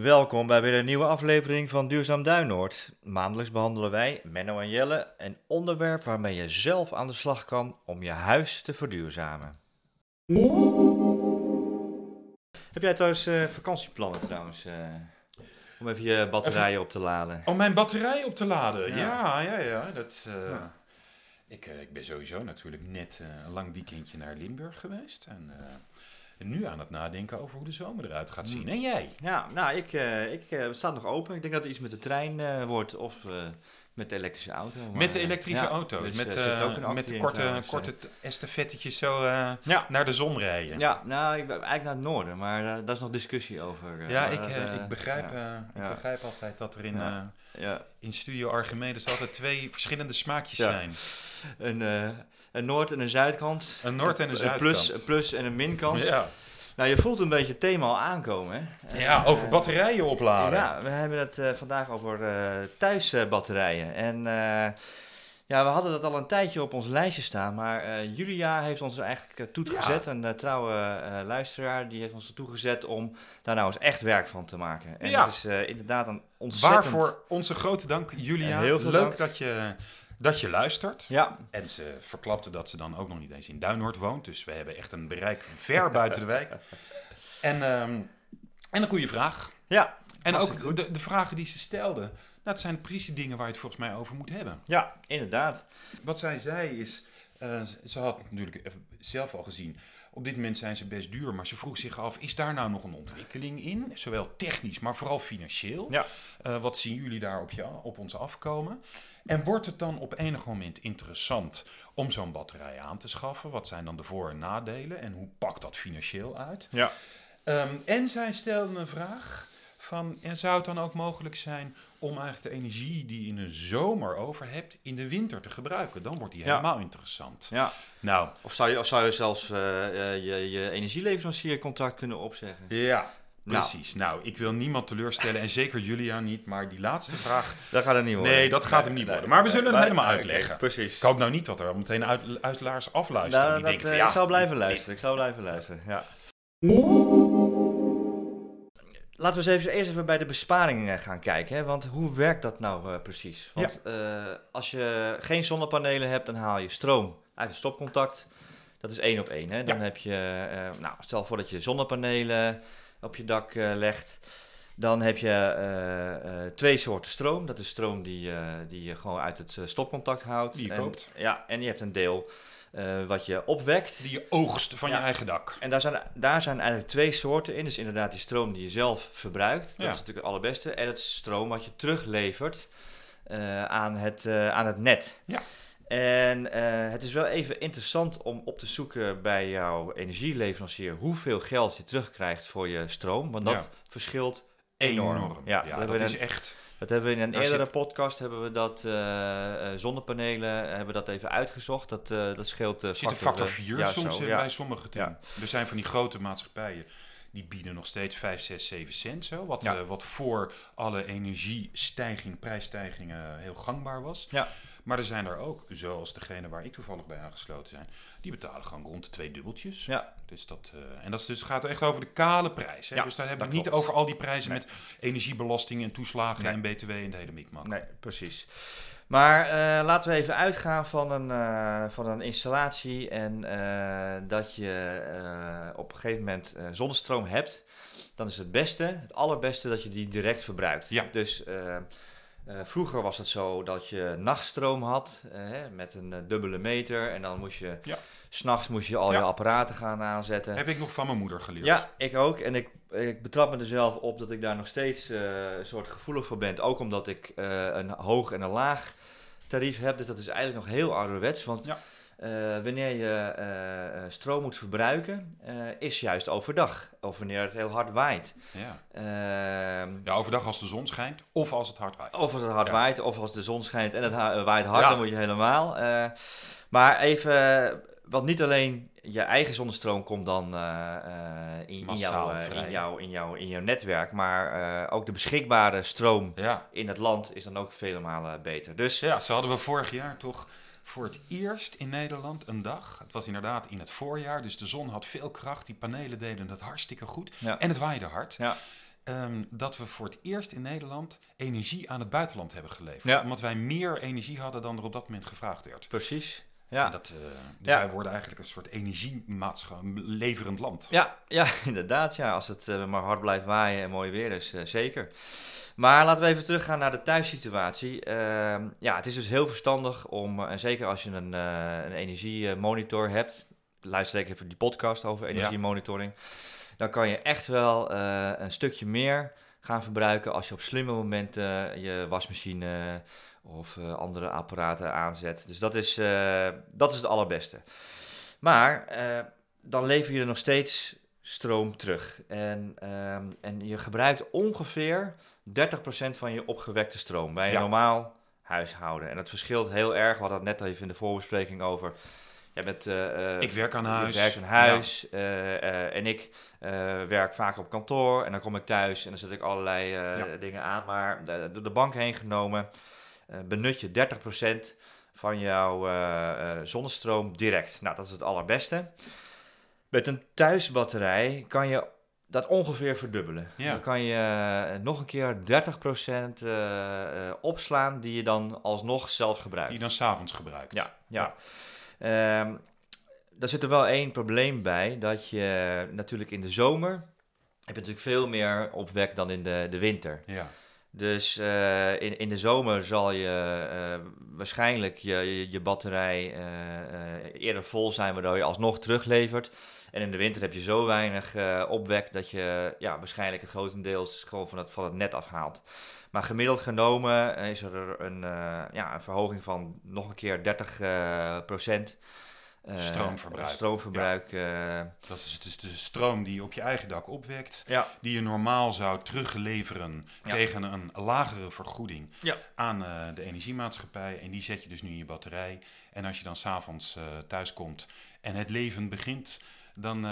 Welkom bij weer een nieuwe aflevering van Duurzaam Duinoord. Maandelijks behandelen wij, Menno en Jelle, een onderwerp waarmee je zelf aan de slag kan om je huis te verduurzamen. Heb jij trouwens eh, vakantieplannen trouwens? eh, om even je batterijen op te laden. Om mijn batterij op te laden. Ja. Ja, ja, ja. dat, Ja. Ik, ik ben sowieso natuurlijk net een lang weekendje naar Limburg geweest. En, en nu aan het nadenken over hoe de zomer eruit gaat zien. Hmm. En jij? Ja, nou, ik, eh ik eh, staat nog open. Ik denk dat het iets met de trein eh, wordt of met de elektrische auto. maar, Met de elektrische ja, auto's. dus, met met korte, trouwens, korte estafettetjes zo Ja, naar de zon rijden. ja, nou, ik ben eigenlijk naar het noorden, maar daar is nog discussie over. Ja, ik, ik, begrijp, ja. ik begrijp altijd dat er in, in Studio Archimedes altijd twee verschillende smaakjes zijn. Een noord- en een zuidkant. Een noord- en een Een plus, zuidkant. een plus en een minkant. Ja. Nou, je voelt een beetje het thema al aankomen. Hè? ja, Eh, over batterijen opladen. Ja, we hebben het eh, vandaag over eh, thuisbatterijen. En ja, we hadden dat al een tijdje op ons lijstje staan. Maar Julia heeft ons er eigenlijk uh, toegezet. Een eh, trouwe luisteraar, die heeft ons er toegezet om daar nou eens echt werk van te maken. En Ja. dat is inderdaad een ontzettend... Waarvoor onze grote dank, Julia. Heel veel Leuk dank. Dat, je, dat je luistert. Ja, En ze verklapte dat ze dan ook nog niet eens in Duinoord woont. Dus we hebben echt een bereik ver buiten de wijk. En, ehm, en een goede vraag. ja, En ook de, de vragen die ze stelde. Het zijn precies dingen waar je het volgens mij over moet hebben. ja, inderdaad. Wat zij zei is, eh, ze had natuurlijk zelf al gezien, op dit moment zijn ze best duur, maar ze vroeg zich af, is daar nou nog een ontwikkeling in? Zowel technisch, maar vooral financieel. Ja. Eh, wat zien jullie daar op, je, op ons afkomen? En wordt het dan op enig moment interessant om zo'n batterij aan te schaffen? Wat zijn dan de voor- en nadelen en hoe pakt dat financieel uit? Ja. Ehm, en zij stelde een vraag van, en zou het dan ook mogelijk zijn om eigenlijk de energie die je in de zomer over hebt, in de winter te gebruiken? Dan wordt die Ja. helemaal interessant. ja. Nou, Of, zou je, of zou je zelfs eh, eh, je, je energieleveranciercontract kunnen opzeggen? ja. Precies. Nou, ik wil niemand teleurstellen en zeker Julia niet, maar die laatste vraag, Dat gaat het niet worden. Nee, dat gaat hem niet worden. Maar we zullen hem helemaal oké, uitleggen. precies. ik hoop nou niet dat er meteen uit, luisteraars afluisteren. Nou, die dat, denken eh, van, ja, ik zal blijven luisteren. Ik zal blijven luisteren, ja. Laten we eens even, eerst even bij de besparingen gaan kijken. Hè? Want hoe werkt dat nou eh, precies? Want eh, als je geen zonnepanelen hebt, dan haal je stroom uit het stopcontact. Dat is één op één. Hè? Dan Ja. heb je, eh, nou, stel voor dat je zonnepanelen op je dak eh, legt. Dan heb je eh, eh, twee soorten stroom. Dat is stroom die, die je gewoon uit het stopcontact houdt. Die je En- koopt. Ja, en je hebt een deel wat je opwekt. Die je oogst van Ja. je eigen dak. En daar zijn, daar zijn eigenlijk twee soorten in. Dus inderdaad die stroom die je zelf verbruikt. Dat Ja. is natuurlijk het allerbeste. En het stroom wat je teruglevert aan, het, aan het net. Ja. En eh, het is wel even interessant om op te zoeken bij jouw energieleverancier hoeveel geld je terugkrijgt voor je stroom. Want dat Ja. verschilt enorm. Enorm. Ja, Ja, dat is een- echt... dat hebben we in een Daar eerdere zit- podcast hebben we dat eh, eh, zonnepanelen hebben we dat even uitgezocht. Dat, dat scheelt eh, zit een factor eh, 4 ja, soms zo, bij sommige. Er zijn van die grote maatschappijen die bieden nog steeds 5, 6, 7 cent zo. Wat, wat voor alle energiestijging, prijsstijgingen heel gangbaar was. Ja. Maar er zijn er ook, zoals degene waar ik toevallig bij aangesloten ben, die betalen gewoon rond de twee dubbeltjes. Ja, Dus dat, eh, en dat is dus, gaat echt over de kale prijs. Hè? Ja, dus daar hebben we het niet over al die prijzen Nee. met energiebelasting en toeslagen Nee. en btw en de hele mikmak. Nee, precies. Maar eh, laten we even uitgaan van een, eh, van een installatie en dat je op een gegeven moment zonnestroom hebt. Dan is het beste, het allerbeste, dat je die direct verbruikt. Ja. Dus eh, vroeger was het zo dat je nachtstroom had eh, hè, met een eh, dubbele meter. En dan moest je, Ja. s'nachts moest je al Ja. je apparaten gaan aanzetten. Heb ik nog van mijn moeder geleerd. Ja, ik ook. En ik, ik betrap me er zelf op dat ik daar nog steeds een soort gevoelig voor ben. Ook omdat ik een hoog en een laag tarief heb. Dus dat is eigenlijk nog heel ouderwets. Want Ja. Eh, wanneer je eh, eh, stroom moet verbruiken, is juist overdag. Of wanneer het heel hard waait. Ja. Ehm, ja, overdag als de zon schijnt of als het hard waait. of als het hard Ja. waait, of als de zon schijnt en het waait hard, Ja. dan moet je helemaal. maar even, want niet alleen je eigen zonnestroom komt dan in, in, jouw, in, jouw, in, jouw, in jouw netwerk, maar ook de beschikbare stroom in het land is dan ook vele malen beter. Dus ja, zo hadden we vorig jaar toch voor het eerst in Nederland een dag. Het was inderdaad in het voorjaar, dus de zon had veel kracht. Die panelen deden het hartstikke goed. Ja. En het waaide hard. Ja. ehm, dat we voor het eerst in Nederland energie aan het buitenland hebben geleverd. Ja. Omdat wij meer energie hadden dan er op dat moment gevraagd werd. Precies. En Ja. dat, eh, dus Ja. wij worden eigenlijk een soort energiemaatschappij, leverend land. Ja, ja, inderdaad. Ja. Als het eh, maar hard blijft waaien en mooi weer is, eh, zeker. Maar laten we even teruggaan naar de thuissituatie. Ehm, ja, het is dus heel verstandig om, en zeker als je een, een energiemonitor hebt, luister ik even die podcast over energiemonitoring, dan kan je echt wel een stukje meer gaan verbruiken als je op slimme momenten je wasmachine of eh, andere apparaten aanzet. Dus dat is, eh, dat is het allerbeste. Maar eh, dan lever je er nog steeds stroom terug. En, ehm, en je gebruikt ongeveer 30% van je opgewekte stroom bij een Ja. normaal huishouden. En dat verschilt heel erg. We hadden het net even in de voorbespreking over. Jij bent, Ik werk aan huis. werkt aan huis. en ik werk vaak op kantoor. En dan kom ik thuis en dan zet ik allerlei Ja. dingen aan. Maar de- door de bank heen genomen benut je 30% van jouw eh, eh, zonnestroom direct. Nou, dat is het allerbeste. Met een thuisbatterij kan je dat ongeveer verdubbelen. Ja. Dan kan je eh, nog een keer 30% eh, eh, opslaan die je dan alsnog zelf gebruikt. Die je dan s'avonds gebruikt. Ja, ja. Ehm, daar zit er wel één probleem bij. Dat je natuurlijk in de zomer heb je natuurlijk veel meer opwek dan in de, de winter. Ja. Dus eh, in, in de zomer zal je eh, waarschijnlijk je, je, batterij eh, eerder vol zijn, waardoor je alsnog teruglevert. En in de winter heb je zo weinig opwek dat je ja, waarschijnlijk het grotendeels gewoon van het, van het net afhaalt. Maar gemiddeld genomen is er een, ja, een verhoging van nog een keer 30 eh, procent. Eh, Stroomverbruik. Stroomverbruik. eh, Dat is dus de stroom die je op je eigen dak opwekt. ja. Die je normaal zou terugleveren Ja. tegen een lagere vergoeding Ja. aan eh, de energiemaatschappij. En die zet je dus nu in je batterij. En als je dan s'avonds eh thuis komt en het leven begint, dan,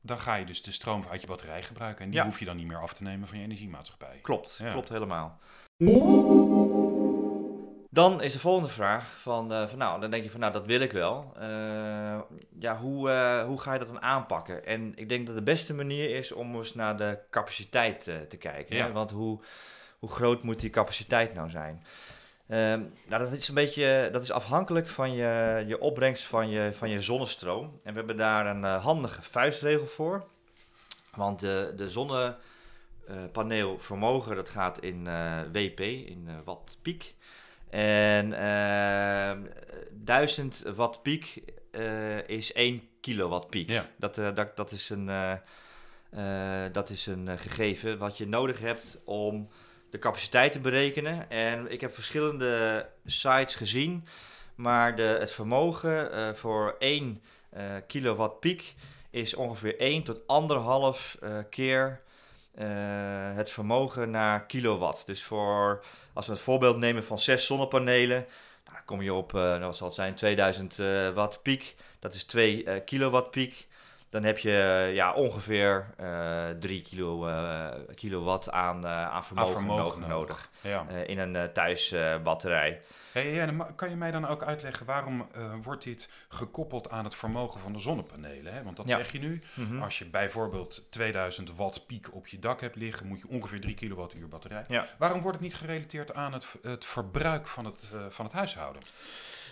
dan ga je dus de stroom uit je batterij gebruiken. En die Ja. hoef je dan niet meer af te nemen van je energiemaatschappij. Klopt, Ja. klopt helemaal. Dan is de volgende vraag van, eh, van nou, dan denk je van nou, dat wil ik wel. Eh, ja, hoe, eh, hoe ga je dat dan aanpakken? En ik denk dat de beste manier is om eens naar de capaciteit te kijken. Ja. Hè? Want hoe, hoe groot moet die capaciteit nou zijn? Ehm, nou, dat is een beetje, dat is afhankelijk van je, je opbrengst van je, van je zonnestroom. En we hebben daar een handige vuistregel voor. Want de, de zonnepaneelvermogen, dat gaat in WP, in watt piek. En eh 1000 watt piek eh, is 1 kilowatt piek. Ja. Dat, eh, dat, dat is een, eh, dat is een gegeven wat je nodig hebt om de capaciteit te berekenen. En ik heb verschillende sites gezien, maar de, het vermogen voor 1 eh, kilowatt piek is ongeveer 1 tot 1,5 eh keer het vermogen naar kilowatt. Dus voor, als we het voorbeeld nemen van 6 zonnepanelen, nou, kom je op, eh, nou, wat zal het zijn, 2000 eh, watt piek. Dat is 2 eh, kilowatt piek. Dan heb je eh, ja, ongeveer eh 3 kilo, eh, kilowatt aan, eh, aan vermogen, vermogen nodig, nodig. Ja. eh, in een eh, thuisbatterij. Hey, ma- kan je mij dan ook uitleggen waarom eh, wordt dit gekoppeld aan het vermogen van de zonnepanelen? Hè? Want dat Ja. zeg je nu. Mhm. Als je bijvoorbeeld 2000 watt piek op je dak hebt liggen, moet je ongeveer 3 kilowattuur batterij. Ja. Waarom wordt het niet gerelateerd aan het, het verbruik van het, eh, van het huishouden?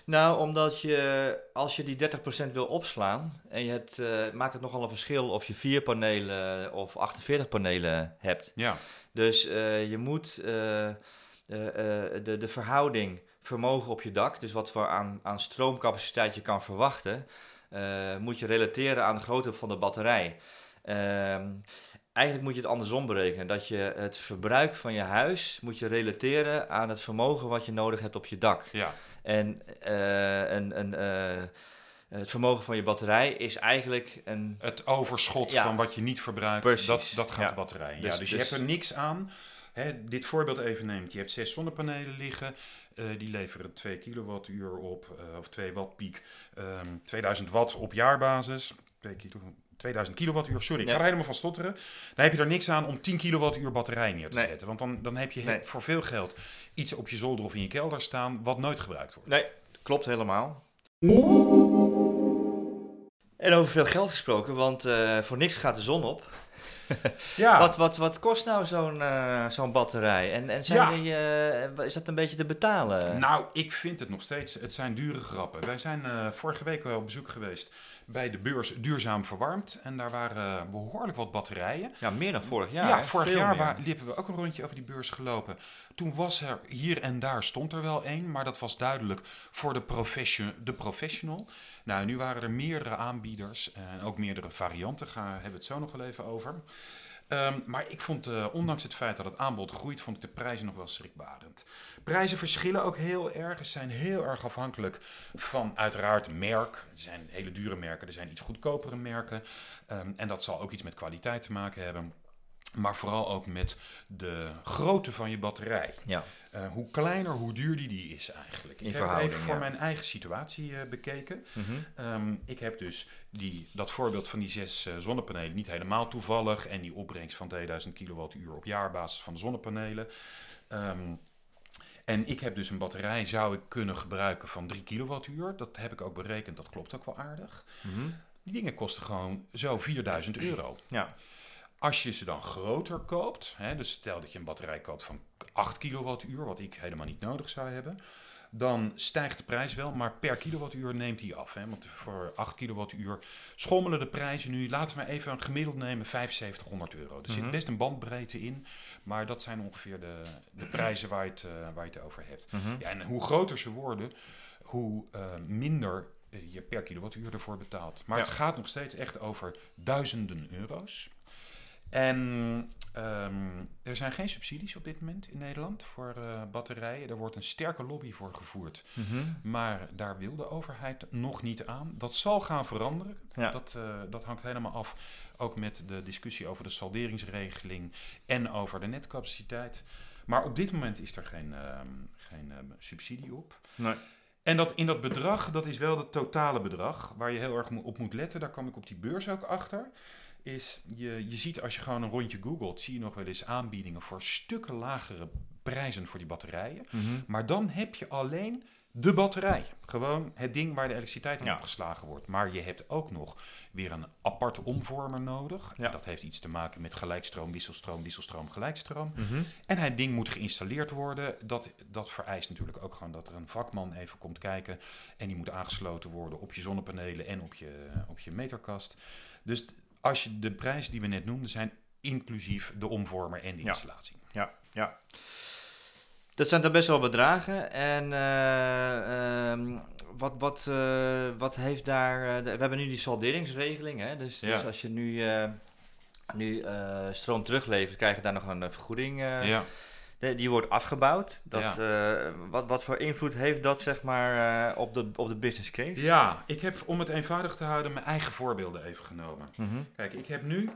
Nou, omdat je, als je die 30% wil opslaan, en je hebt, eh, maakt het nogal een verschil of je 4 panelen of 48 panelen hebt. Ja, Dus je moet de, de verhouding vermogen op je dak, dus wat voor aan, aan stroomcapaciteit je kan verwachten, eh, moet je relateren aan de grootte van de batterij. Ehm, eigenlijk moet je het andersom berekenen, dat je het verbruik van je huis moet je relateren aan het vermogen wat je nodig hebt op je dak. ja. En een, een, eh, het vermogen van je batterij is eigenlijk een. Het overschot Ja. van wat je niet verbruikt, Precies, dat, dat gaat ja. de batterij in. Dus- ja, dus, je dus- hebt er niks aan. Hè, dit voorbeeld even neemt. Je hebt zes zonnepanelen liggen. Eh, die leveren 2 kilowattuur op, eh, of 2 watt piek. ehm 2000 watt op jaarbasis. 2 kilo, 2000 kilowattuur, sorry, ik Ja. ga er helemaal van stotteren. Dan heb je er niks aan om 10 kilowattuur batterij neer te Nee. zetten. Want dan, dan heb je Nee. voor veel geld iets op je zolder of in je kelder staan wat nooit gebruikt wordt. Nee, klopt helemaal. En over veel geld gesproken, want eh, voor niks gaat de zon op. ja. wat, wat, wat kost nou zo'n uh, zo'n batterij? En, en zijn die, uh, is dat een beetje te betalen? Nou, ik vind het nog steeds. Het zijn dure grappen. Wij zijn uh, vorige week wel op bezoek geweest bij de beurs Duurzaam Verwarmd. En daar waren behoorlijk wat batterijen. Ja, meer dan vorig jaar. Ja, vorig jaar waar, liepen we ook een rondje over die beurs gelopen. Toen was er hier en daar stond er wel één, maar dat was duidelijk voor de, profession, de professional. Nou, nu waren er meerdere aanbieders en ook meerdere varianten. Daar hebben we het zo nog wel even over. Um, maar ik vond, uh, ondanks het feit dat het aanbod groeit, vond ik de prijzen nog wel schrikbarend. Prijzen verschillen ook heel erg. Ze zijn heel erg afhankelijk van uiteraard merk. Er zijn hele dure merken, er zijn iets goedkopere merken. Um, en dat zal ook iets met kwaliteit te maken hebben. Maar vooral ook met de grootte van je batterij. Ja. Uh, hoe kleiner, hoe duurder die is eigenlijk. In ik heb het even voor mijn eigen situatie uh, bekeken. Mm -hmm. um, ik heb dus die, dat voorbeeld van die zes uh, zonnepanelen niet helemaal toevallig. En die opbrengst van 2000 kilowattuur op jaarbasis van de zonnepanelen. Um, en ik heb dus een batterij, zou ik kunnen gebruiken van 3 kilowattuur. Dat heb ik ook berekend, dat klopt ook wel aardig. Mm -hmm. Die dingen kosten gewoon zo 4000 euro. Ja. Als je ze dan groter koopt, hè, dus stel dat je een batterij koopt van 8 kilowattuur, wat ik helemaal niet nodig zou hebben, dan stijgt de prijs wel, maar per kilowattuur neemt die af. Hè, want voor 8 kilowattuur schommelen de prijzen nu, laten we maar even een gemiddeld nemen, 7500 euro. Er mm -hmm. zit best een bandbreedte in, maar dat zijn ongeveer de, de prijzen waar je het, uh, waar je het over hebt. Mm -hmm. ja, en hoe groter ze worden, hoe uh, minder je per kilowattuur ervoor betaalt. Maar ja. het gaat nog steeds echt over duizenden euro's. En um, er zijn geen subsidies op dit moment in Nederland voor uh, batterijen. Er wordt een sterke lobby voor gevoerd. Mm -hmm. Maar daar wil de overheid nog niet aan. Dat zal gaan veranderen. Ja. Dat, uh, dat hangt helemaal af. Ook met de discussie over de salderingsregeling en over de netcapaciteit. Maar op dit moment is er geen, uh, geen subsidie op. Nee. En dat in dat bedrag, dat is wel het totale bedrag waar je heel erg op moet letten. Daar kwam ik op die beurs ook achter is, je, je ziet als je gewoon een rondje googelt, zie je nog wel eens aanbiedingen voor stukken lagere prijzen voor die batterijen. Mm -hmm. Maar dan heb je alleen de batterij. Gewoon het ding waar de elektriciteit in ja. opgeslagen wordt. Maar je hebt ook nog weer een apart omvormer nodig. Ja. Dat heeft iets te maken met gelijkstroom, wisselstroom, wisselstroom, gelijkstroom. Mm -hmm. En het ding moet geïnstalleerd worden. Dat, dat vereist natuurlijk ook gewoon dat er een vakman even komt kijken. En die moet aangesloten worden op je zonnepanelen en op je, op je meterkast. Dus als je de prijzen die we net noemden zijn inclusief de omvormer en de installatie. Ja, ja. Dat zijn dan best wel bedragen. En uh, um, wat, wat, uh, wat heeft daar. Uh, we hebben nu die salderingsregeling. Hè? Dus, ja. dus als je nu, nu stroom teruglevert, krijg je daar nog een vergoeding. ja. De, die wordt afgebouwd. Dat, ja. wat, wat voor invloed heeft dat zeg maar, op, de, op de business case? Ja, ik heb om het eenvoudig te houden mijn eigen voorbeelden even genomen. Mm -hmm. Kijk, ik heb nu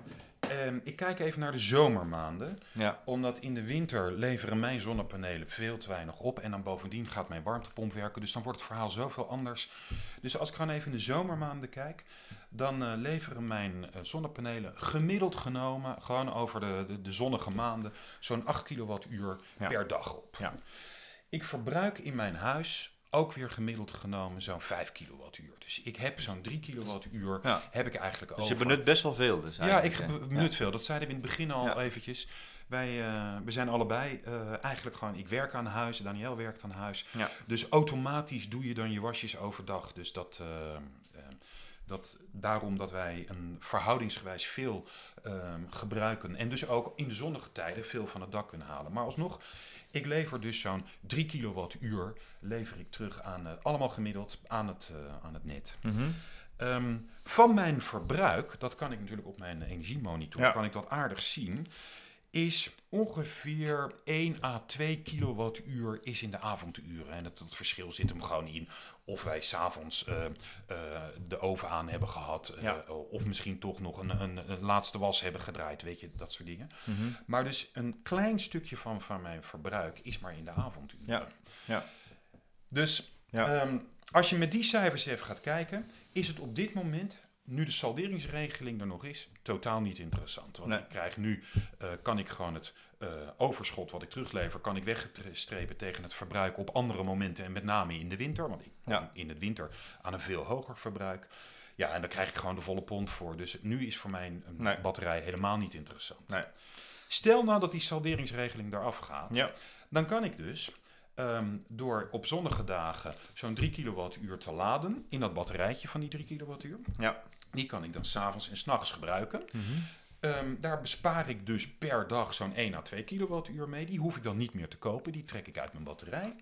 Um, ik kijk even naar de zomermaanden. Ja. Omdat in de winter leveren mijn zonnepanelen veel te weinig op. En dan bovendien gaat mijn warmtepomp werken. Dus dan wordt het verhaal zoveel anders. Dus als ik gewoon even in de zomermaanden kijk. Dan uh, leveren mijn uh, zonnepanelen gemiddeld genomen. Gewoon over de, de, de zonnige maanden. Zo'n 8 kilowattuur ja. per dag op. Ja. Ik verbruik in mijn huis ook weer gemiddeld genomen zo'n 5 kilowattuur. Dus ik heb zo'n 3 kilowattuur ja. heb ik eigenlijk dus over. je benut best wel veel dus Ja, ik benut veel. Dat zeiden we in het begin al eventjes. Wij uh, we zijn allebei uh, eigenlijk gewoon... Ik werk aan huis, Daniel werkt aan huis. Dus automatisch doe je dan je wasjes overdag. Dus dat... Uh, dat daarom dat wij een verhoudingsgewijs veel gebruiken. En dus ook in de zonnige tijden veel van het dak kunnen halen. Maar alsnog ik lever dus zo'n 3 kilowattuur lever ik terug aan, uh, allemaal gemiddeld aan het, uh, aan het net. Mm -hmm. um, van mijn verbruik, dat kan ik natuurlijk op mijn energiemonitor, ja. kan ik dat aardig zien, is ongeveer 1 à 2 kilowattuur is in de avonduren. En dat, dat verschil zit hem gewoon in of wij s'avonds uh, uh, de oven aan hebben gehad. Uh, ja. Of misschien toch nog een, een, een, laatste was hebben gedraaid. Weet je, dat soort dingen. Mm -hmm. Maar dus een klein stukje van, van mijn verbruik is maar in de avonduren. Ja. Ja. Dus ja. Um, als je met die cijfers even gaat kijken, is het op dit moment nu de salderingsregeling er nog is, totaal niet interessant. Want nee. ik krijg nu, uh, kan ik gewoon het uh, overschot wat ik teruglever, kan ik wegstrepen tegen het verbruik op andere momenten en met name in de winter. Want ik kom ja. in het winter aan een veel hoger verbruik. Ja, en daar krijg ik gewoon de volle pond voor. Dus nu is voor mij een Nee. batterij helemaal niet interessant. Nee. Stel nou dat die salderingsregeling eraf gaat. Ja. Dan kan ik dus ehm, door op zonnige dagen zo'n 3 kilowattuur te laden in dat batterijtje van die 3 kilowattuur. Ja. Die kan ik dan s'avonds en s'nachts gebruiken. Ehm, daar bespaar ik dus per dag zo'n 1 à 2 kilowattuur mee. Die hoef ik dan niet meer te kopen. Die trek ik uit mijn batterij.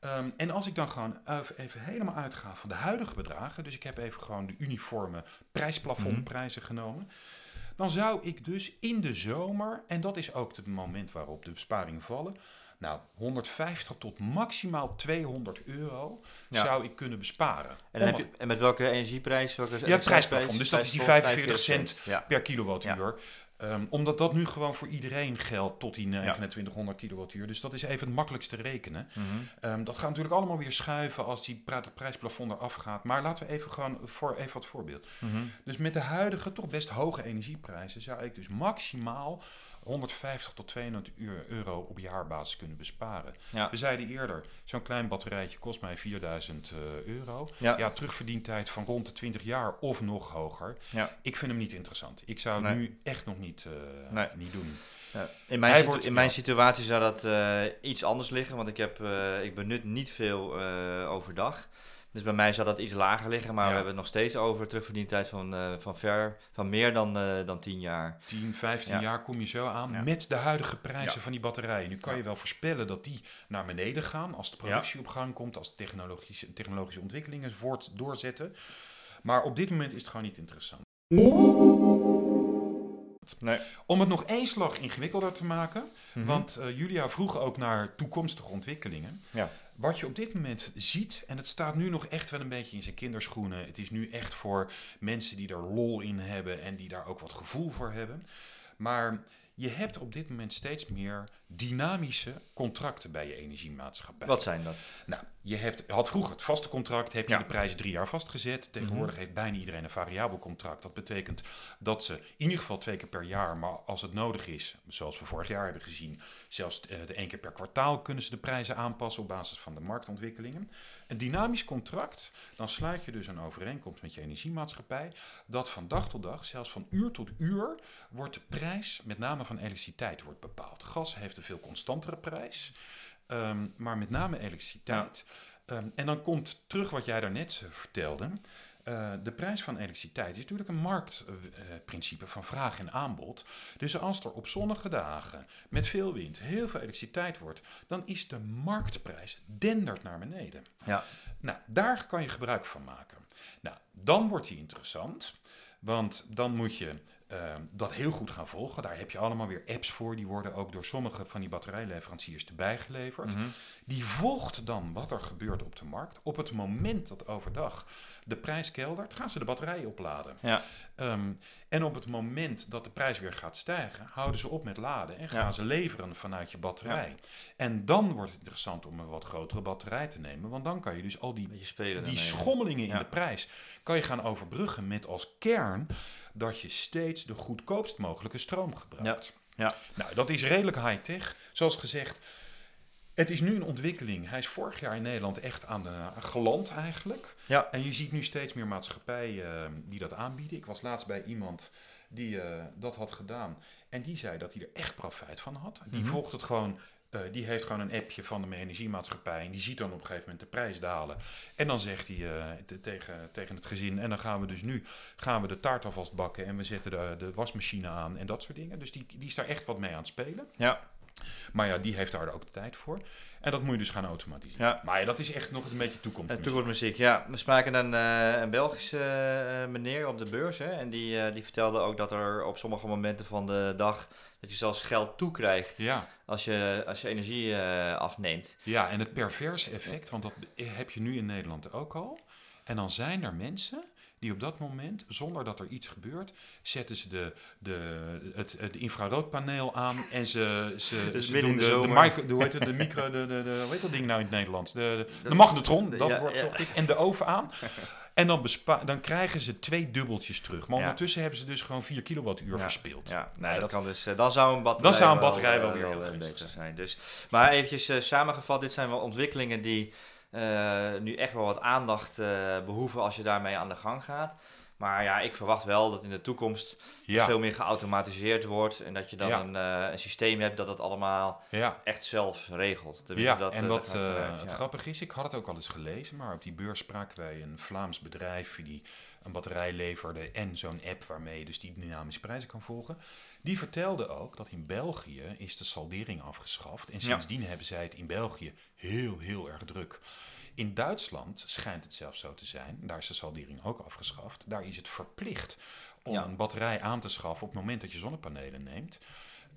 Ehm, en als ik dan gewoon even, even helemaal uitga van de huidige bedragen. Dus ik heb even gewoon de uniforme prijsplafondprijzen genomen. Dan zou ik dus in de zomer, en dat is ook het moment waarop de besparingen vallen. Nou, 150 tot maximaal 200 euro Ja. zou ik kunnen besparen. En, heb je, en met welke energieprijs? Welke Ja, het prijsplafond. Dus dat is die 45 cent Ja. per kilowattuur. Ehm, omdat dat nu gewoon voor iedereen geldt tot die Ja. 2900 kilowattuur. Dus dat is even het makkelijkste rekenen. Mhm. Ehm, dat gaat natuurlijk allemaal weer schuiven als die het prijsplafond eraf gaat. Maar laten we even gewoon voor even wat voorbeeld. Mhm. Dus met de huidige toch best hoge energieprijzen zou ik dus maximaal 150 tot 200 uur- euro op jaarbasis kunnen besparen. Ja. We zeiden eerder, zo'n klein batterijtje kost mij 4000 eh, euro. Ja. Ja, terugverdientijd van rond de 20 jaar of nog hoger. Ja. Ik vind hem niet interessant. Ik zou Nee. nu echt nog niet, eh, Nee. niet doen. Ja, in mijn, wordt- in mijn situatie zou dat eh, iets anders liggen, want ik, heb, eh, ik benut niet veel eh, overdag. Dus bij mij zou dat iets lager liggen, maar Ja. we hebben het nog steeds over terugverdientijd van, eh, van, ver, van meer dan, eh, dan 10 jaar. 10, 15 Ja. jaar kom je zo aan met de huidige prijzen van die batterijen. Nu kan je wel voorspellen dat die naar beneden gaan als de productie op gang komt, als technologische, technologische ontwikkelingen voort doorzetten. Maar op dit moment is het gewoon niet interessant. Nee. Om het nog één slag ingewikkelder te maken, Mhm. want eh, Julia vroeg ook naar toekomstige ontwikkelingen. Ja. Wat je op dit moment ziet, en het staat nu nog echt wel een beetje in zijn kinderschoenen. Het is nu echt voor mensen die er lol in hebben en die daar ook wat gevoel voor hebben. Maar je hebt op dit moment steeds meer dynamische contracten bij je energiemaatschappij. Wat zijn dat? Nou, je hebt, had vroeger het vaste contract, heb je Ja. Mhm. de prijs drie jaar vastgezet. Tegenwoordig heeft bijna iedereen een variabel contract. Dat betekent dat ze in ieder geval twee keer per jaar, maar als het nodig is, zoals we vorig jaar hebben gezien, zelfs eh, de één keer per kwartaal kunnen ze de prijzen aanpassen op basis van de marktontwikkelingen. Een dynamisch contract, dan sluit je dus een overeenkomst met je energiemaatschappij, dat van dag tot dag, zelfs van uur tot uur, wordt de prijs, met name van elektriciteit, wordt bepaald. Gas heeft een veel constantere prijs. Ehm, maar met name elektriciteit. Ehm, en dan komt terug wat jij daarnet eh, vertelde. Eh, de prijs van elektriciteit is natuurlijk een marktprincipe van vraag en aanbod. Dus als er op zonnige dagen met veel wind heel veel elektriciteit wordt, dan is de marktprijs dendert naar beneden. Ja. Nou, daar kan je gebruik van maken. Nou, dan wordt die interessant, want dan moet je eh, dat heel goed gaan volgen. Daar heb je allemaal weer apps voor, die worden ook door sommige van die batterijleveranciers erbij geleverd. Mhm. Die volgt dan wat er gebeurt op de markt. Op het moment dat overdag de prijs keldert, gaan ze de batterij opladen. Ja. Ehm, en op het moment dat de prijs weer gaat stijgen, houden ze op met laden en gaan Ja. ze leveren vanuit je batterij. En dan wordt het interessant om een wat grotere batterij te nemen, want dan kan je dus al die, die schommelingen in de prijs kan je gaan overbruggen met als kern dat je steeds de goedkoopst mogelijke stroom gebruikt. Ja. Nou, dat is redelijk high-tech. Zoals gezegd, het is nu een ontwikkeling. Hij is vorig jaar in Nederland echt aan de geland eigenlijk. Ja. En je ziet nu steeds meer maatschappijen eh, die dat aanbieden. Ik was laatst bij iemand die eh, dat had gedaan. En die zei dat hij er echt profijt van had. Die Mhm. volgt het gewoon. Eh, die heeft gewoon een appje van de energiemaatschappij. En die ziet dan op een gegeven moment de prijs dalen. En dan zegt hij eh, te- tegen, tegen het gezin. En dan gaan we dus nu gaan we de taart alvast bakken. En we zetten de, de wasmachine aan en dat soort dingen. Dus die, die is daar echt wat mee aan het spelen. Ja. Maar ja, die heeft daar ook de tijd voor. En dat moet je dus gaan automatiseren. Ja. Maar ja, dat is echt nog een beetje toekomst. Uh, toekomstmuziek, ja. We spraken een, eh, een Belgische eh, meneer op de beurs. Hè, en die, eh, die vertelde ook dat er op sommige momenten van de dag... dat je zelfs geld toekrijgt Ja. als je, als je energie eh, afneemt. ja, en het perverse effect, want dat heb je nu in Nederland ook al. En dan zijn er mensen die op dat moment, zonder dat er iets gebeurt, zetten ze de, de, het, het infraroodpaneel aan en ze, ze, Dus doen de, de micro, de, hoe heet het, de, micro, de, de, de, hoe heet dat ding nou in het Nederlands? De, de, magnetron, dat ja, wordt ja. ik, en de oven aan. En dan, bespa- dan krijgen ze twee dubbeltjes terug. Maar Ja. ondertussen hebben ze dus gewoon 4 kilowattuur Ja. verspild. Ja, nee, Nee, dat, dat- kan dus, eh, dan zou een batterij, Dan zou een batterij wel eh, weer heel beter zijn. zijn. Dus, maar eventjes eh, samengevat, dit zijn wel ontwikkelingen die nu echt wel wat aandacht eh, behoeven als je daarmee aan de gang gaat. Maar ja, ik verwacht wel dat in de toekomst Ja, veel meer geautomatiseerd wordt. En dat je dan Ja. een, eh, een systeem hebt dat het allemaal ja. echt zelf regelt. Tenminste, Ja, dat, en eh, wat eh, vanuit, het grappige is, ik had het ook al eens gelezen, maar op die beurs spraken wij een Vlaams bedrijf die een batterij leverde en zo'n app waarmee je dus die dynamische prijzen kan volgen. Die vertelde ook dat in België is de saldering afgeschaft en sindsdien hebben zij het in België heel, heel erg druk. In Duitsland schijnt het zelfs zo te zijn, daar is de saldering ook afgeschaft, daar is het verplicht om Ja. een batterij aan te schaffen op het moment dat je zonnepanelen neemt.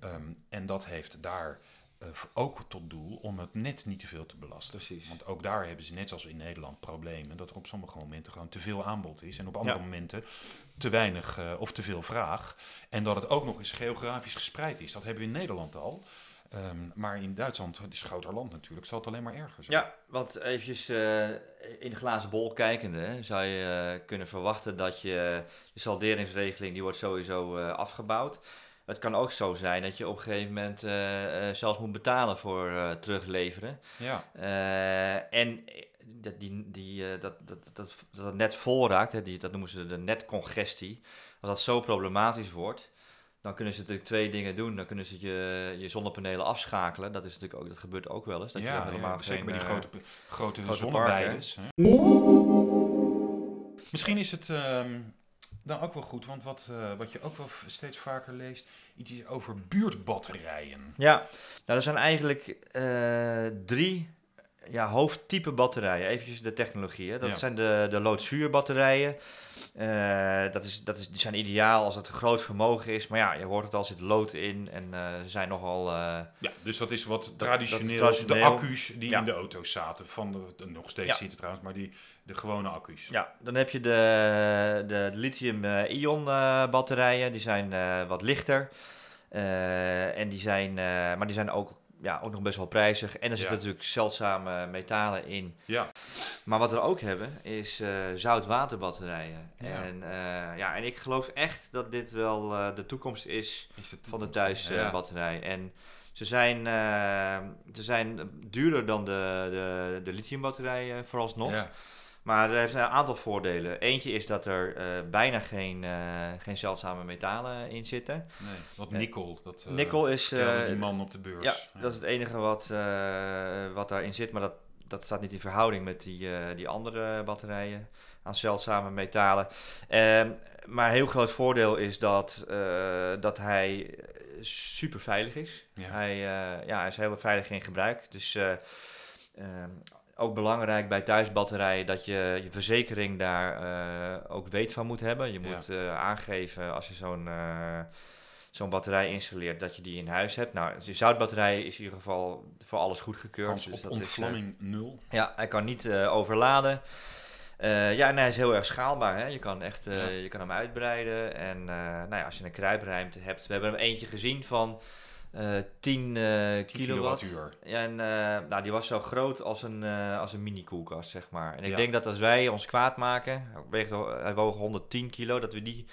Ehm, en dat heeft daar eh, ook tot doel om het net niet te veel te belasten. Precies. Want ook daar hebben ze net zoals in Nederland problemen dat er op sommige momenten gewoon te veel aanbod is en op andere Ja. momenten te weinig eh, of te veel vraag. En dat het ook nog eens geografisch gespreid is. Dat hebben we in Nederland al. Ehm, maar in Duitsland, het is een groter land natuurlijk, zal het alleen maar erger zijn. Ja, want eventjes eh, in de glazen bol kijkende hè, zou je eh, kunnen verwachten dat je de salderingsregeling die wordt sowieso afgebouwd. Het kan ook zo zijn dat je op een gegeven moment zelfs moet betalen voor terugleveren. ja. En dat, die, die, eh, dat, dat, dat, dat het net vol raakt, hè, die, dat noemen ze de netcongestie. Als dat zo problematisch wordt, dan kunnen ze natuurlijk twee dingen doen. Dan kunnen ze je, je zonnepanelen afschakelen. Dat, is natuurlijk ook, dat gebeurt ook wel eens. Dat je ja, helemaal ja, zeker bij die eh, grote, grote, grote. Misschien is het ehm, dan ook wel goed, want wat, eh, wat je ook wel steeds vaker leest, iets is over buurtbatterijen. Ja, nou, er zijn eigenlijk drie ja, hoofdtype batterijen. Even de technologie. Hè. Dat Ja. zijn de, de loodzuurbatterijen. Eh, dat is, dat is, die zijn ideaal als het een groot vermogen is. Maar ja, je hoort het al, zit lood in. En eh, ze zijn nogal... eh, Ja, dus dat is wat dat is traditioneel, traditioneel. de accu's die Ja. in de auto's zaten, van de, nog steeds Ja. zitten trouwens, maar die, de gewone accu's. Ja, dan heb je de, de lithium-ion batterijen. Die zijn wat lichter. En die zijn, maar die zijn ook, ja, ook nog best wel prijzig. En er zitten Ja. natuurlijk zeldzame metalen in. Ja, Maar wat we ook hebben is eh zoutwaterbatterijen. Ja. En, eh, ja, en ik geloof echt dat dit wel eh, de toekomst is is het van de toekomst, thuisbatterij. En ze zijn, ze zijn duurder dan de, de, de lithiumbatterijen vooralsnog. Ja, Maar er heeft een aantal voordelen. Eentje is dat er eh, bijna geen, eh, geen zeldzame metalen in zitten. nee, wat Eh, nikkel, dat eh, Nikkel is... die man op de beurs. ja, dat is het enige wat, wat daarin zit. Maar dat, dat staat niet in verhouding met die, die andere batterijen aan zeldzame metalen. Ehm, maar een heel groot voordeel is dat, dat hij super veilig is. Ja. Hij, ja, hij is heel veilig in gebruik. Dus eh, ehm, ook belangrijk bij thuisbatterijen dat je je verzekering daar eh, ook weet van moet hebben. Je Ja. moet eh, aangeven als je zo'n eh, zo'n batterij installeert dat je die in huis hebt. Nou, de zoutbatterij is in ieder geval voor alles goedgekeurd. Kans dus op dat is, ontvlamming nul. ja, hij kan niet overladen. Ja, en hij is heel erg schaalbaar. Hè? Je kan echt Ja. je kan hem uitbreiden. En nou ja, als je een kruipruimte hebt. We hebben er eentje gezien van 10 eh, 10 kilowatt. kilowattuur. Ja, en eh, nou, die was zo groot als een, eh, als een mini-koelkast, zeg maar. En ik Ja. denk dat als wij ons kwaad maken, hij woog 110 kilo, dat we die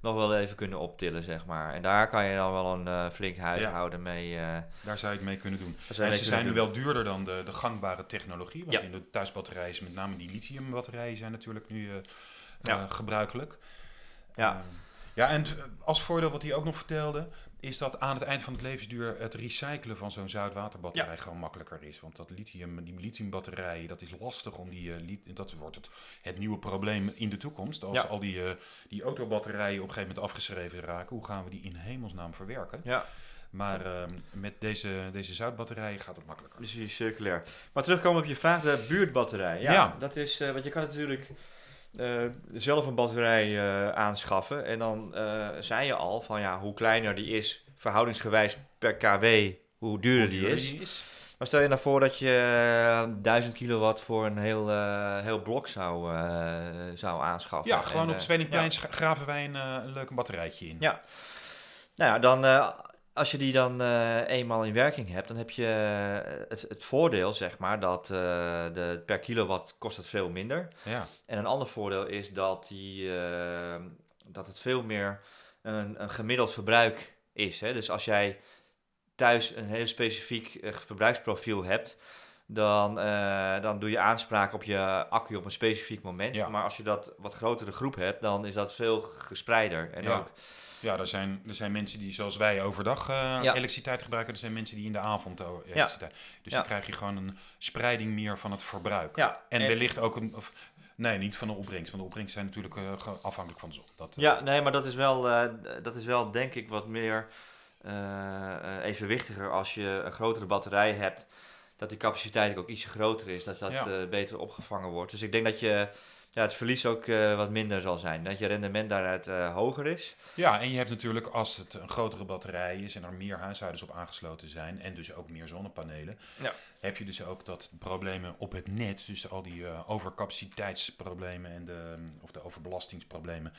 nog wel even kunnen optillen, zeg maar. En daar kan je dan wel een eh, flink huishouden mee. eh, Daar zou je het mee kunnen doen. En mee ze zijn nu wel duurder dan de, de gangbare technologie. Want Ja. in de thuisbatterijen, is met name die lithiumbatterijen, zijn natuurlijk nu eh, Ja. eh, gebruikelijk. Ja. Ehm, ja, en als voordeel wat hij ook nog vertelde, is dat aan het eind van het levensduur het recyclen van zo'n zoutwaterbatterij gewoon makkelijker is. Want dat lithium, die lithiumbatterijen, dat is lastig om die, eh, li- dat wordt het, het nieuwe probleem in de toekomst. Als Ja. al die, eh, die autobatterijen op een gegeven moment afgeschreven raken, hoe gaan we die in hemelsnaam verwerken? Ja, Maar ehm, met deze, deze zoutbatterijen gaat het makkelijker. dus is circulair. Maar terugkomen op je vraag, de buurtbatterij. Ja, Ja. dat is, eh, want je kan natuurlijk eh, zelf een batterij eh, aanschaffen. En dan eh, zei je al van ja, hoe kleiner die is, verhoudingsgewijs per kW, hoe duurder die is. die is. Maar stel je nou voor dat je eh, 1000 kilowatt voor een heel, heel blok zou, zou aanschaffen. Ja, gewoon En, op eh, het Tweelingplein sch- graven wij een, een leuke batterijtje in. Ja. Nou ja, dan, als je die dan eh, eenmaal in werking hebt, dan heb je eh, het, het voordeel, zeg maar, dat eh, de, per kilowatt kost het veel minder. Ja. En een ander voordeel is dat, die, dat het veel meer een, een gemiddeld verbruik is. Hè? Dus als jij thuis een heel specifiek verbruiksprofiel hebt, dan, dan doe je aanspraak op je accu op een specifiek moment. Ja. Maar als je dat wat grotere groep hebt, dan is dat veel gespreider. En Ja. ook, Ja, er zijn, er zijn mensen die zoals wij overdag eh, Ja. elektriciteit gebruiken. Er zijn mensen die in de avond eh, elektriciteit. Dus Ja. dan krijg je gewoon een spreiding meer van het verbruik. ja, En wellicht ook een... Of, nee, niet van de opbrengst. Want de opbrengst zijn natuurlijk eh, afhankelijk van de zon. Dat, Ja, nee, maar dat is wel, dat is wel denk ik wat meer evenwichtiger als je een grotere batterij hebt. Dat die capaciteit ook iets groter is, dat dat Ja. beter opgevangen wordt. Dus ik denk dat je, ja, het verlies ook eh, wat minder zal zijn. Dat je rendement daaruit eh, hoger is. Ja, en je hebt natuurlijk, als het een grotere batterij is en er meer huishoudens op aangesloten zijn en dus ook meer zonnepanelen, Ja. heb je dus ook dat problemen op het net, dus al die eh, overcapaciteitsproblemen en de, of de overbelastingsproblemen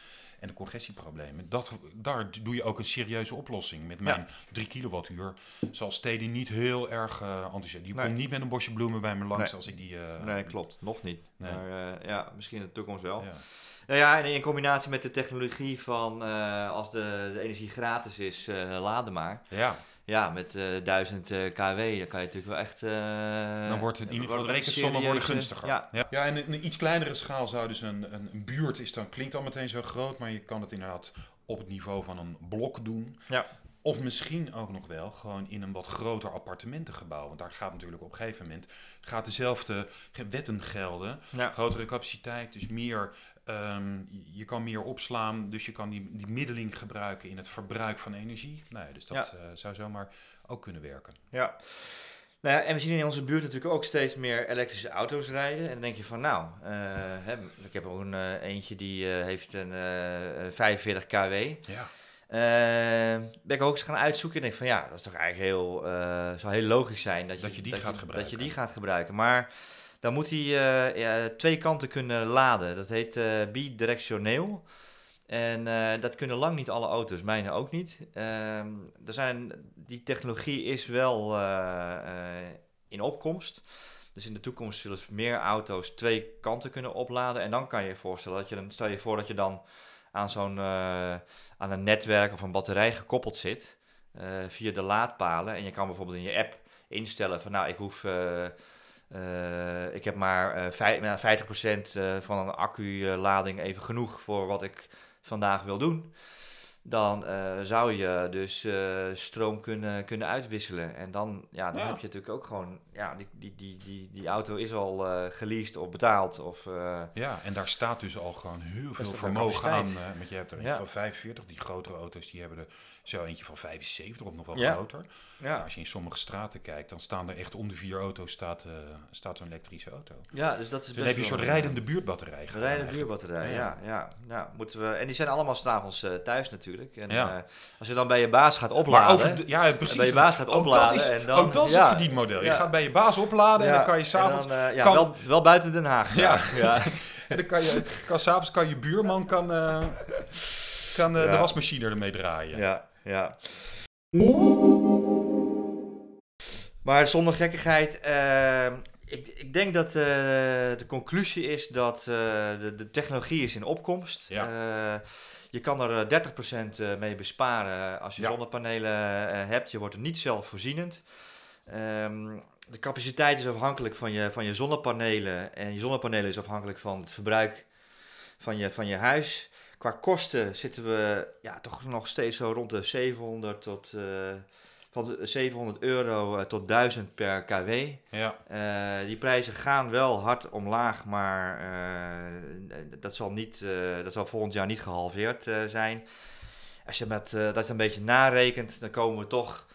en de congestieproblemen, dat, daar doe je ook een serieuze oplossing. Met mijn 3 kilowattuur zal steden niet heel erg eh enthousiast. Je Nee. komt niet met een bosje bloemen bij me langs Nee. als ik die... eh, nee, klopt. Nog niet. Nee. Maar eh, ja, misschien in de toekomst wel. Ja. Nou ja, en in combinatie met de technologie van als de, de energie gratis is, laden maar. ja. Ja, met eh 1000 eh, kW, dan kan je natuurlijk wel echt... eh, Dan wordt het in ieder geval de wordt het rekensommen worden gunstiger. Ja, Ja, ja en in een iets kleinere schaal zou dus een, een, een buurt is dan klinkt dan meteen zo groot, maar je kan het inderdaad op het niveau van een blok doen. Ja. Of misschien ook nog wel gewoon in een wat groter appartementengebouw. Want daar gaat natuurlijk op een gegeven moment gaat dezelfde wetten gelden. ja. Grotere capaciteit, dus meer. Ehm, je kan meer opslaan, dus je kan die, die middeling gebruiken in het verbruik van energie. Nou ja, dus dat eh, zou zomaar ook kunnen werken. Ja. Nou ja, en we zien in onze buurt natuurlijk ook steeds meer elektrische auto's rijden. En dan denk je van, nou, eh, hè, ik heb ook een eh, eentje die heeft een eh 45 kW. Ja, ben ik ook eens gaan uitzoeken en denk van, ja, dat is toch eigenlijk heel, zou heel logisch zijn dat je, Dat je die gaat Dat gebruiken. je die gaat gebruiken. Maar dan moet hij eh, twee kanten kunnen laden. Dat heet eh bidirectioneel. En eh, dat kunnen lang niet alle auto's, mijne ook niet. Ehm, er zijn, die technologie is wel in opkomst. Dus in de toekomst zullen meer auto's twee kanten kunnen opladen. En dan kan je je voorstellen dat je dan, stel je voor dat je dan aan zo'n aan een netwerk of een batterij gekoppeld zit via de laadpalen. En je kan bijvoorbeeld in je app instellen van nou, ik hoef. Eh, eh, ik heb maar eh, vij- nou, 50% eh, van een accu-lading even genoeg voor wat ik vandaag wil doen. Dan eh, zou je dus eh, stroom kunnen, kunnen uitwisselen. En dan, ja, dan Ja. heb je natuurlijk ook gewoon... Ja, die, die, die, die, die auto is al eh geleased of betaald. Of, eh, Ja, en daar staat dus al gewoon heel veel vermogen aan. eh, want je hebt er Ja. van 45, die grotere auto's, die hebben er zo eentje van 75 of nog wel Ja. groter. ja. Als je in sommige straten kijkt, dan staan er echt om de vier auto's staat, eh, staat zo'n elektrische auto. ja, dus dat is Dus best dan heb je een soort rijdende buurtbatterij. Rijdende eigenlijk. buurbatterij, Ja. ja. ja, ja. moeten we, en die zijn allemaal s'avonds eh thuis natuurlijk. En Ja. eh, als je dan bij je baas gaat Maar opladen... over ja, precies. bij je baas gaat Ook dat opladen is, en dan- ook dat is het verdienmodel. Je gaat bij je baas opladen en dan kan je s'avonds... ja, kan- wel, wel buiten Den Haag. Ja. ja. En dan kan je, kan, s'avonds kan je buurman kan, kan, Ja. de wasmachine ermee draaien. Ja, ja. Maar zonder gekkigheid, eh, ik, ik denk dat eh, de conclusie is dat eh, de, de technologie is in opkomst. Ja. Je kan er eh, 30% eh, mee besparen als je Ja. zonnepanelen hebt. Je wordt er niet zelfvoorzienend. Ehm, de capaciteit is afhankelijk van je, van je zonnepanelen. En je zonnepanelen is afhankelijk van het verbruik van je, van je huis. Qua kosten zitten we ja, toch nog steeds zo rond de 700 tot, eh, van de 700 euro eh, tot 1000 per kW. Ja. Eh, die prijzen gaan wel hard omlaag, maar dat, zal niet, dat zal volgend jaar niet gehalveerd eh, zijn. Als je met, dat een beetje narekent, dan komen we toch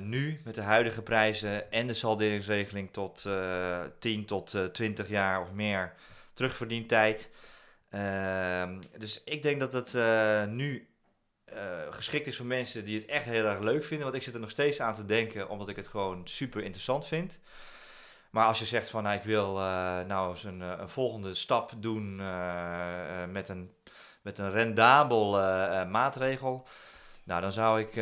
nu met de huidige prijzen en de salderingsregeling tot eh 10 tot eh 20 jaar of meer terugverdientijd. Ehm, dus ik denk dat het eh, nu eh, geschikt is voor mensen die het echt heel erg leuk vinden. Want ik zit er nog steeds aan te denken, omdat ik het gewoon super interessant vind. Maar als je zegt van nou, ik wil eh, nou eens een, een volgende stap doen met, een, met een rendabel maatregel. Nou, dan zou ik.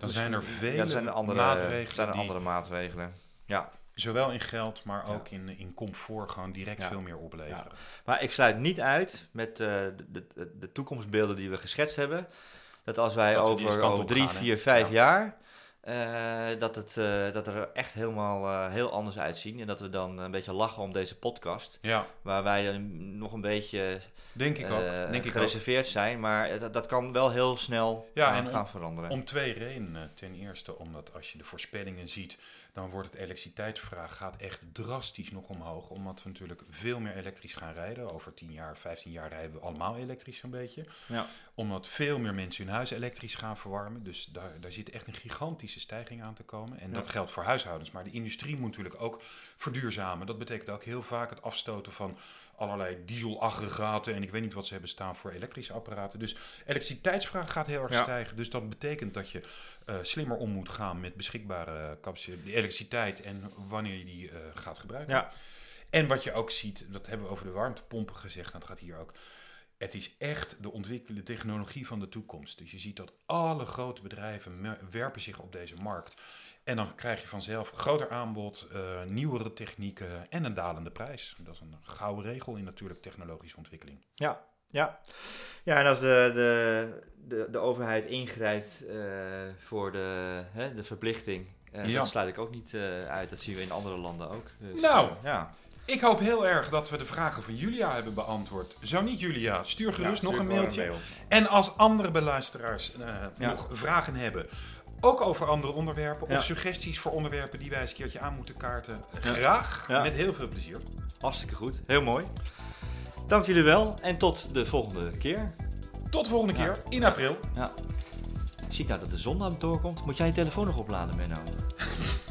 Dan zijn er vele ja, er zijn andere maatregelen zijn er die- andere maatregelen. Ja, Zowel in geld, maar Ja. ook in, in comfort gewoon direct Ja. veel meer opleveren. Maar ik sluit niet uit met eh, de, de, de toekomstbeelden die we geschetst hebben. Dat als wij Dat over, over drie, gaan, vier, vijf Ja. jaar dat, het, dat er echt helemaal heel anders uitzien. En dat we dan een beetje lachen om deze podcast. Ja. Waar wij nog een beetje Denk ik ook. Denk ik gereserveerd zijn. Maar dat, dat kan wel heel snel gaan veranderen. Om twee redenen. Ten eerste omdat als je de voorspellingen ziet dan wordt het elektriciteitsvraag gaat echt drastisch nog omhoog. Omdat we natuurlijk veel meer elektrisch gaan rijden. Over 10 jaar, 15 jaar rijden we allemaal elektrisch zo'n beetje. Ja. Omdat veel meer mensen hun huis elektrisch gaan verwarmen. Dus daar, daar zit echt een gigantische stijging aan te komen. En dat geldt voor huishoudens. Maar de industrie moet natuurlijk ook verduurzamen. Dat betekent ook heel vaak het afstoten van allerlei dieselaggregaten en ik weet niet wat ze hebben staan voor elektrische apparaten. Dus elektriciteitsvraag gaat heel erg stijgen. Dus dat betekent dat je uh, slimmer om moet gaan met beschikbare capaciteit, elektriciteit en wanneer je die uh, gaat gebruiken. Ja. En wat je ook ziet, dat hebben we over de warmtepompen gezegd, dat gaat hier ook. Het is echt de ontwikkelde technologie van de toekomst. Dus je ziet dat alle grote bedrijven werpen zich op deze markt. En dan krijg je vanzelf groter aanbod, uh, nieuwere technieken en een dalende prijs. Dat is een gouden regel in natuurlijk technologische ontwikkeling. Ja, ja. ja en als de, de, de, de overheid ingrijpt uh, voor de, hè, de verplichting, uh, ja. dat sluit ik ook niet uit. Dat zien we in andere landen ook. Dus, nou, ja. Ik hoop heel erg dat we de vragen van Julia hebben beantwoord. Zo niet, Julia, stuur gerust nog een mailtje. En als andere beluisteraars nog vragen hebben, ook over andere onderwerpen of suggesties voor onderwerpen die wij eens een keertje aan moeten kaarten. Graag, met heel veel plezier. Hartstikke goed, heel mooi. Dank jullie wel en tot de volgende keer. Tot de volgende keer in april. Ja. Zie nou dat de zon aan het doorkomt. Moet jij je telefoon nog opladen, Menno?